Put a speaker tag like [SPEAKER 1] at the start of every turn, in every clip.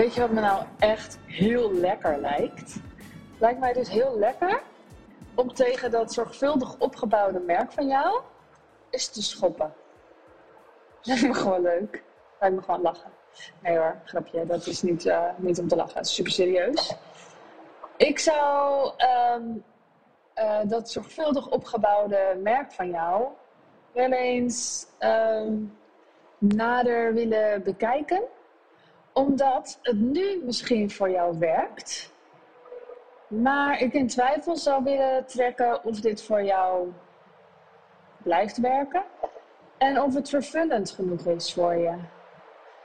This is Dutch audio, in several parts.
[SPEAKER 1] Weet je wat me nou echt heel lekker lijkt? Lijkt mij dus heel lekker om tegen dat zorgvuldig opgebouwde merk van jou eens te schoppen. Lijkt me gewoon leuk. Lijkt me gewoon lachen. Nee hoor, grapje. Dat is niet, uh, niet om te lachen. Super serieus. Ik zou um, uh, dat zorgvuldig opgebouwde merk van jou wel eens um, nader willen bekijken. Omdat het nu misschien voor jou werkt. Maar ik in twijfel zou willen trekken of dit voor jou blijft werken. En of het vervullend genoeg is voor je.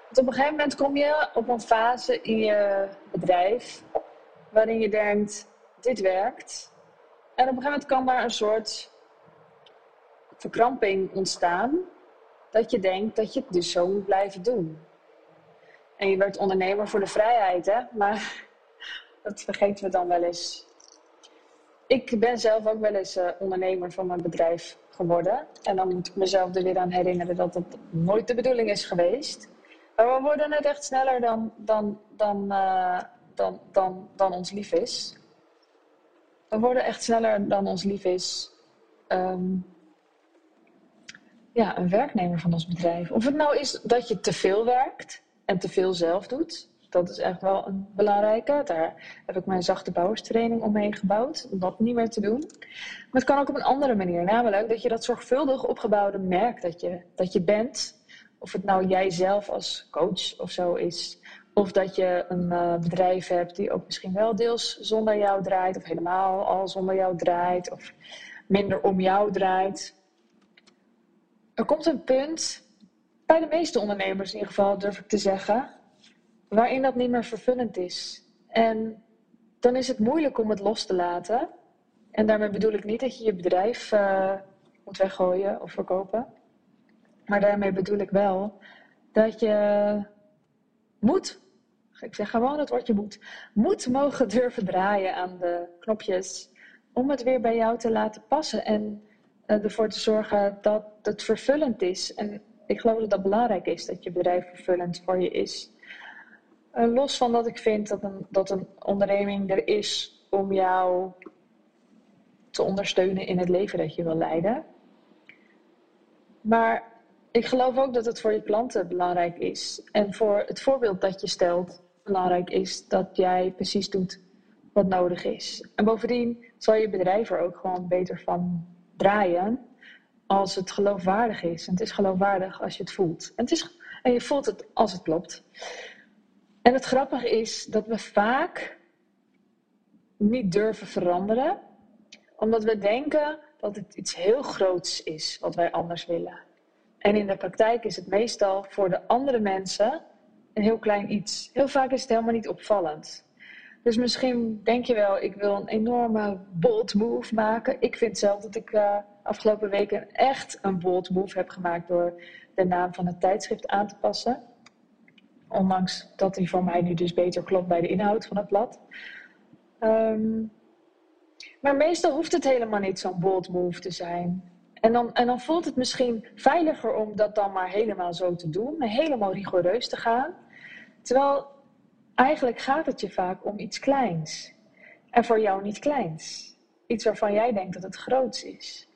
[SPEAKER 1] Want op een gegeven moment kom je op een fase in je bedrijf waarin je denkt, dit werkt. En op een gegeven moment kan daar een soort verkramping ontstaan. Dat je denkt dat je het dus zo moet blijven doen. En je werd ondernemer voor de vrijheid, hè? Maar dat vergeten we dan wel eens. Ik ben zelf ook wel eens uh, ondernemer van mijn bedrijf geworden. En dan moet ik mezelf er weer aan herinneren dat dat nooit de bedoeling is geweest. Maar we worden net echt sneller dan, dan, dan, uh, dan, dan, dan ons lief is. We worden echt sneller dan ons lief is. Um, ja, een werknemer van ons bedrijf. Of het nou is dat je te veel werkt en te veel zelf doet. Dat is echt wel een belangrijke. Daar heb ik mijn zachte bouwerstraining omheen gebouwd. Om dat niet meer te doen. Maar het kan ook op een andere manier. Namelijk dat je dat zorgvuldig opgebouwde merk dat je, dat je bent. Of het nou jijzelf als coach of zo is. Of dat je een uh, bedrijf hebt die ook misschien wel deels zonder jou draait. Of helemaal al zonder jou draait. Of minder om jou draait. Er komt een punt, bij de meeste ondernemers in ieder geval durf ik te zeggen, waarin dat niet meer vervullend is. En dan is het moeilijk om het los te laten. En daarmee bedoel ik niet dat je je bedrijf uh, moet weggooien of verkopen. Maar daarmee bedoel ik wel dat je moet, ik zeg gewoon het woordje moet, moet mogen durven draaien aan de knopjes om het weer bij jou te laten passen. En uh, ervoor te zorgen dat het vervullend is. En ik geloof dat dat belangrijk is, dat je bedrijf vervullend voor je is. Uh, los van dat ik vind dat een, dat een onderneming er is om jou te ondersteunen in het leven dat je wil leiden. Maar ik geloof ook dat het voor je klanten belangrijk is. En voor het voorbeeld dat je stelt belangrijk is dat jij precies doet wat nodig is. En bovendien zal je bedrijf er ook gewoon beter van draaien als het geloofwaardig is. En het is geloofwaardig als je het voelt. En, het is, en je voelt het als het klopt. En het grappige is dat we vaak niet durven veranderen, omdat we denken dat het iets heel groots is wat wij anders willen. En in de praktijk is het meestal voor de andere mensen een heel klein iets. Heel vaak is het helemaal niet opvallend. Dus misschien denk je wel, ik wil een enorme bold move maken. Ik vind zelf dat ik uh, afgelopen weken echt een bold move heb gemaakt door de naam van het tijdschrift aan te passen. Ondanks dat die voor mij nu dus beter klopt bij de inhoud van het blad. Um, maar meestal hoeft het helemaal niet zo'n bold move te zijn. En dan, en dan voelt het misschien veiliger om dat dan maar helemaal zo te doen, helemaal rigoureus te gaan. Terwijl Eigenlijk gaat het je vaak om iets kleins. En voor jou niet kleins. Iets waarvan jij denkt dat het groots is.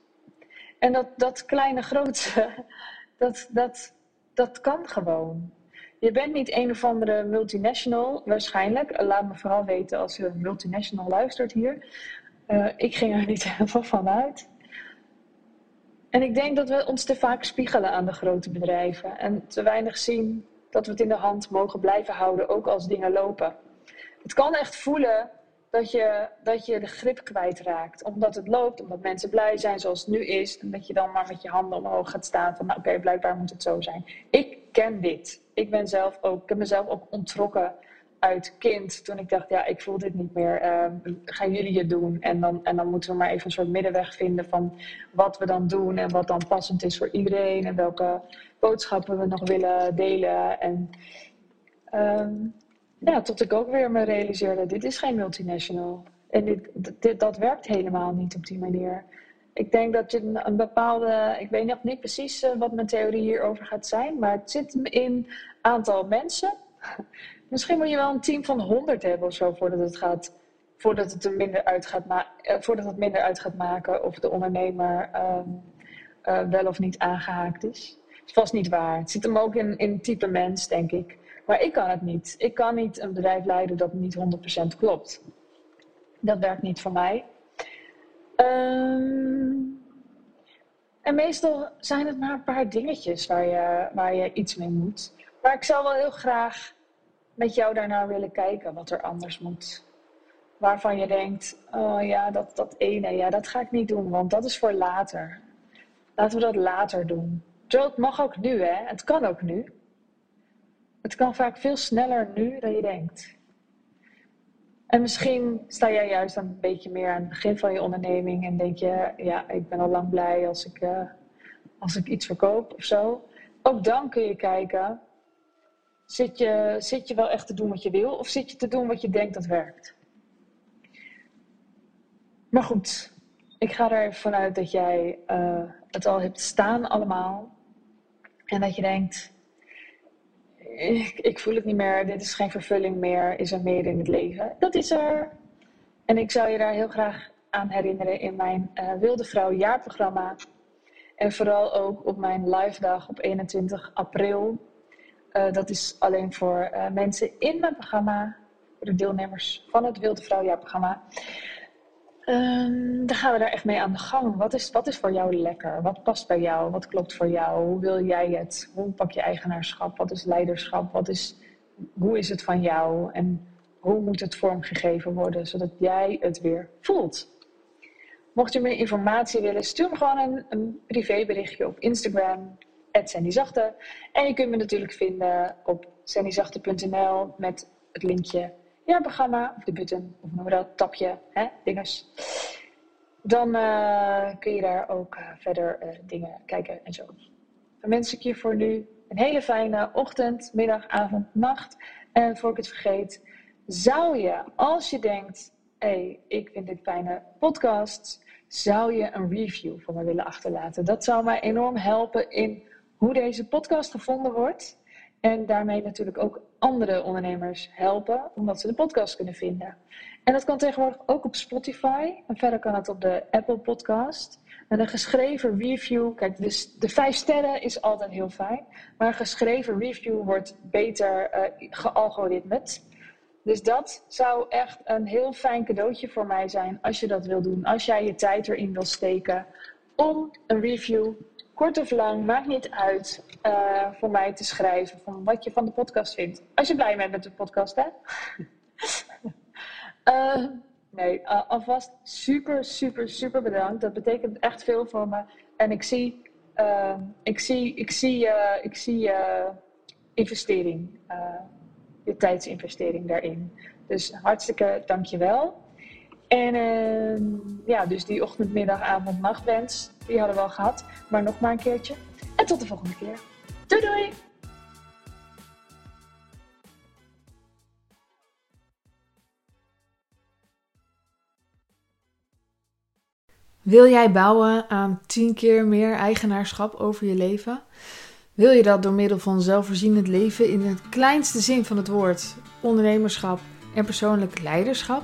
[SPEAKER 1] En dat, dat kleine grootse, dat, dat, dat kan gewoon. Je bent niet een of andere multinational, waarschijnlijk. Laat me vooral weten als je een multinational luistert hier. Uh, ik ging er niet helemaal van uit. En ik denk dat we ons te vaak spiegelen aan de grote bedrijven en te weinig zien dat we het in de hand mogen blijven houden, ook als dingen lopen. Het kan echt voelen dat je, dat je de grip kwijtraakt. Omdat het loopt, omdat mensen blij zijn zoals het nu is. En dat je dan maar met je handen omhoog gaat staan van, nou, oké, blijkbaar moet het zo zijn. Ik ken dit. Ik ben zelf ook, ik heb mezelf ook ontrokken uit kind. Toen ik dacht, ja, ik voel dit niet meer. Uh, gaan jullie het doen? En dan, en dan moeten we maar even een soort middenweg vinden van wat we dan doen. En wat dan passend is voor iedereen. En welke boodschappen we nog willen delen. En um, ja, tot ik ook weer me realiseerde, dit is geen multinational. En dit, dit, dat werkt helemaal niet op die manier. Ik denk dat je een, bepaalde, ik weet nog niet precies uh, wat mijn theorie hierover gaat zijn, maar het zit in aantal mensen Misschien moet je wel een team van 100 hebben of zo voordat het gaat. Voordat het er minder uit gaat, eh, voordat het minder uit gaat maken of de ondernemer ehm, eh, wel of niet aangehaakt is. Dat is vast niet waar. Het zit hem ook in, in type mens, denk ik. Maar ik kan het niet. Ik kan niet een bedrijf leiden dat niet 100% klopt. Dat werkt niet voor mij. Ehm, en meestal zijn het maar een paar dingetjes waar je, waar je iets mee moet. Maar ik zou wel heel graag met jou daarnaar willen kijken wat er anders moet. Waarvan je denkt, oh ja, dat, dat ene, ja, dat ga ik niet doen, want dat is voor later. Laten we dat later doen. Terwijl het mag ook nu, hè. Het kan ook nu. Het kan vaak veel sneller nu dan je denkt. En misschien sta jij juist een beetje meer aan het begin van je onderneming en denk je, ja, ik ben al lang blij als ik, uh, als ik iets verkoop of zo. Ook dan kun je kijken, zit je, zit je wel echt te doen wat je wil of zit je te doen wat je denkt dat werkt? Maar goed, ik ga er vanuit dat jij uh, het al hebt staan allemaal. En dat je denkt, ik, ik, voel het niet meer, dit is geen vervulling meer, is er meer in het leven? Dat is er. En ik zou je daar heel graag aan herinneren in mijn uh, Wilde Vrouw jaarprogramma. En vooral ook op mijn live dag op 21 april. Uh, dat is alleen voor uh, mensen in mijn programma, voor de deelnemers van het Wilde Vrouw jaarprogramma. Um, dan gaan we daar echt mee aan de gang. Wat is, wat is voor jou lekker? Wat past bij jou? Wat klopt voor jou? Hoe wil jij het? Hoe pak je eigenaarschap? Wat is leiderschap? Wat is, hoe is het van jou? En hoe moet het vormgegeven worden zodat jij het weer voelt? Mocht je meer informatie willen, stuur me gewoon een, een privéberichtje op Instagram, @sandyzachte. En je kunt me natuurlijk vinden op sandyzachte.nl met het linkje jaarprogramma, of de button, of noem dat, tapje, hè, dingers. Dan uh, kun je daar ook uh, verder uh, dingen kijken en zo. Dan wens ik je voor nu een hele fijne ochtend, middag, avond, nacht. En voor ik het vergeet, zou je, als je denkt, hé, hey, ik vind dit fijne podcast, zou je een review voor me willen achterlaten. Dat zou mij enorm helpen in hoe deze podcast gevonden wordt. En daarmee natuurlijk ook andere ondernemers helpen, omdat ze de podcast kunnen vinden. En dat kan tegenwoordig ook op Spotify. En verder kan het op de Apple Podcast. En een geschreven review, kijk, dus de vijf sterren is altijd heel fijn. Maar een geschreven review wordt beter uh. Dus dat zou echt een heel fijn cadeautje voor mij zijn als je dat wil doen. Als jij je tijd erin wil steken om een review kort of lang, maakt niet uit, uh, voor mij te schrijven van wat je van de podcast vindt. Als je blij bent met de podcast, hè? uh, nee, uh, alvast super, super, super bedankt. Dat betekent echt veel voor me. En ik zie, ik zie, ik zie, ik zie investering, je tijdsinvestering daarin. Dus hartstikke dankjewel. En uh, ja, dus die ochtend, middag, avond, nachtwens, die hadden we al gehad. Maar nog maar een keertje. En tot de volgende keer. Doei doei!
[SPEAKER 2] Wil jij bouwen aan 10 keer meer eigenaarschap over je leven? Wil je dat door middel van zelfvoorzienend leven in het kleinste zin van het woord, ondernemerschap en persoonlijk leiderschap?